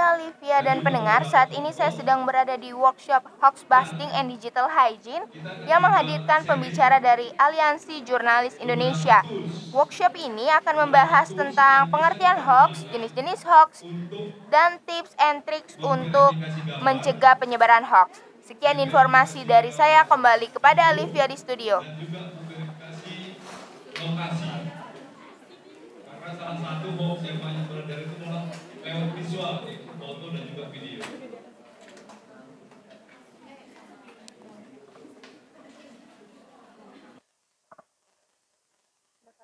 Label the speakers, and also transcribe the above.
Speaker 1: Ya, Livia dan pendengar, saat ini saya sedang berada di workshop Hoax Busting and Digital Hygiene yang menghadirkan pembicara dari Aliansi Jurnalis Indonesia. Workshop ini akan membahas tentang pengertian hoax, jenis-jenis hoax, dan tips and tricks untuk mencegah penyebaran hoax. Sekian informasi dari saya kembali kepada Olivia di studio. Karena salah satu hoax yang banyak beredar itu adalah lewat visual, foto dan juga video.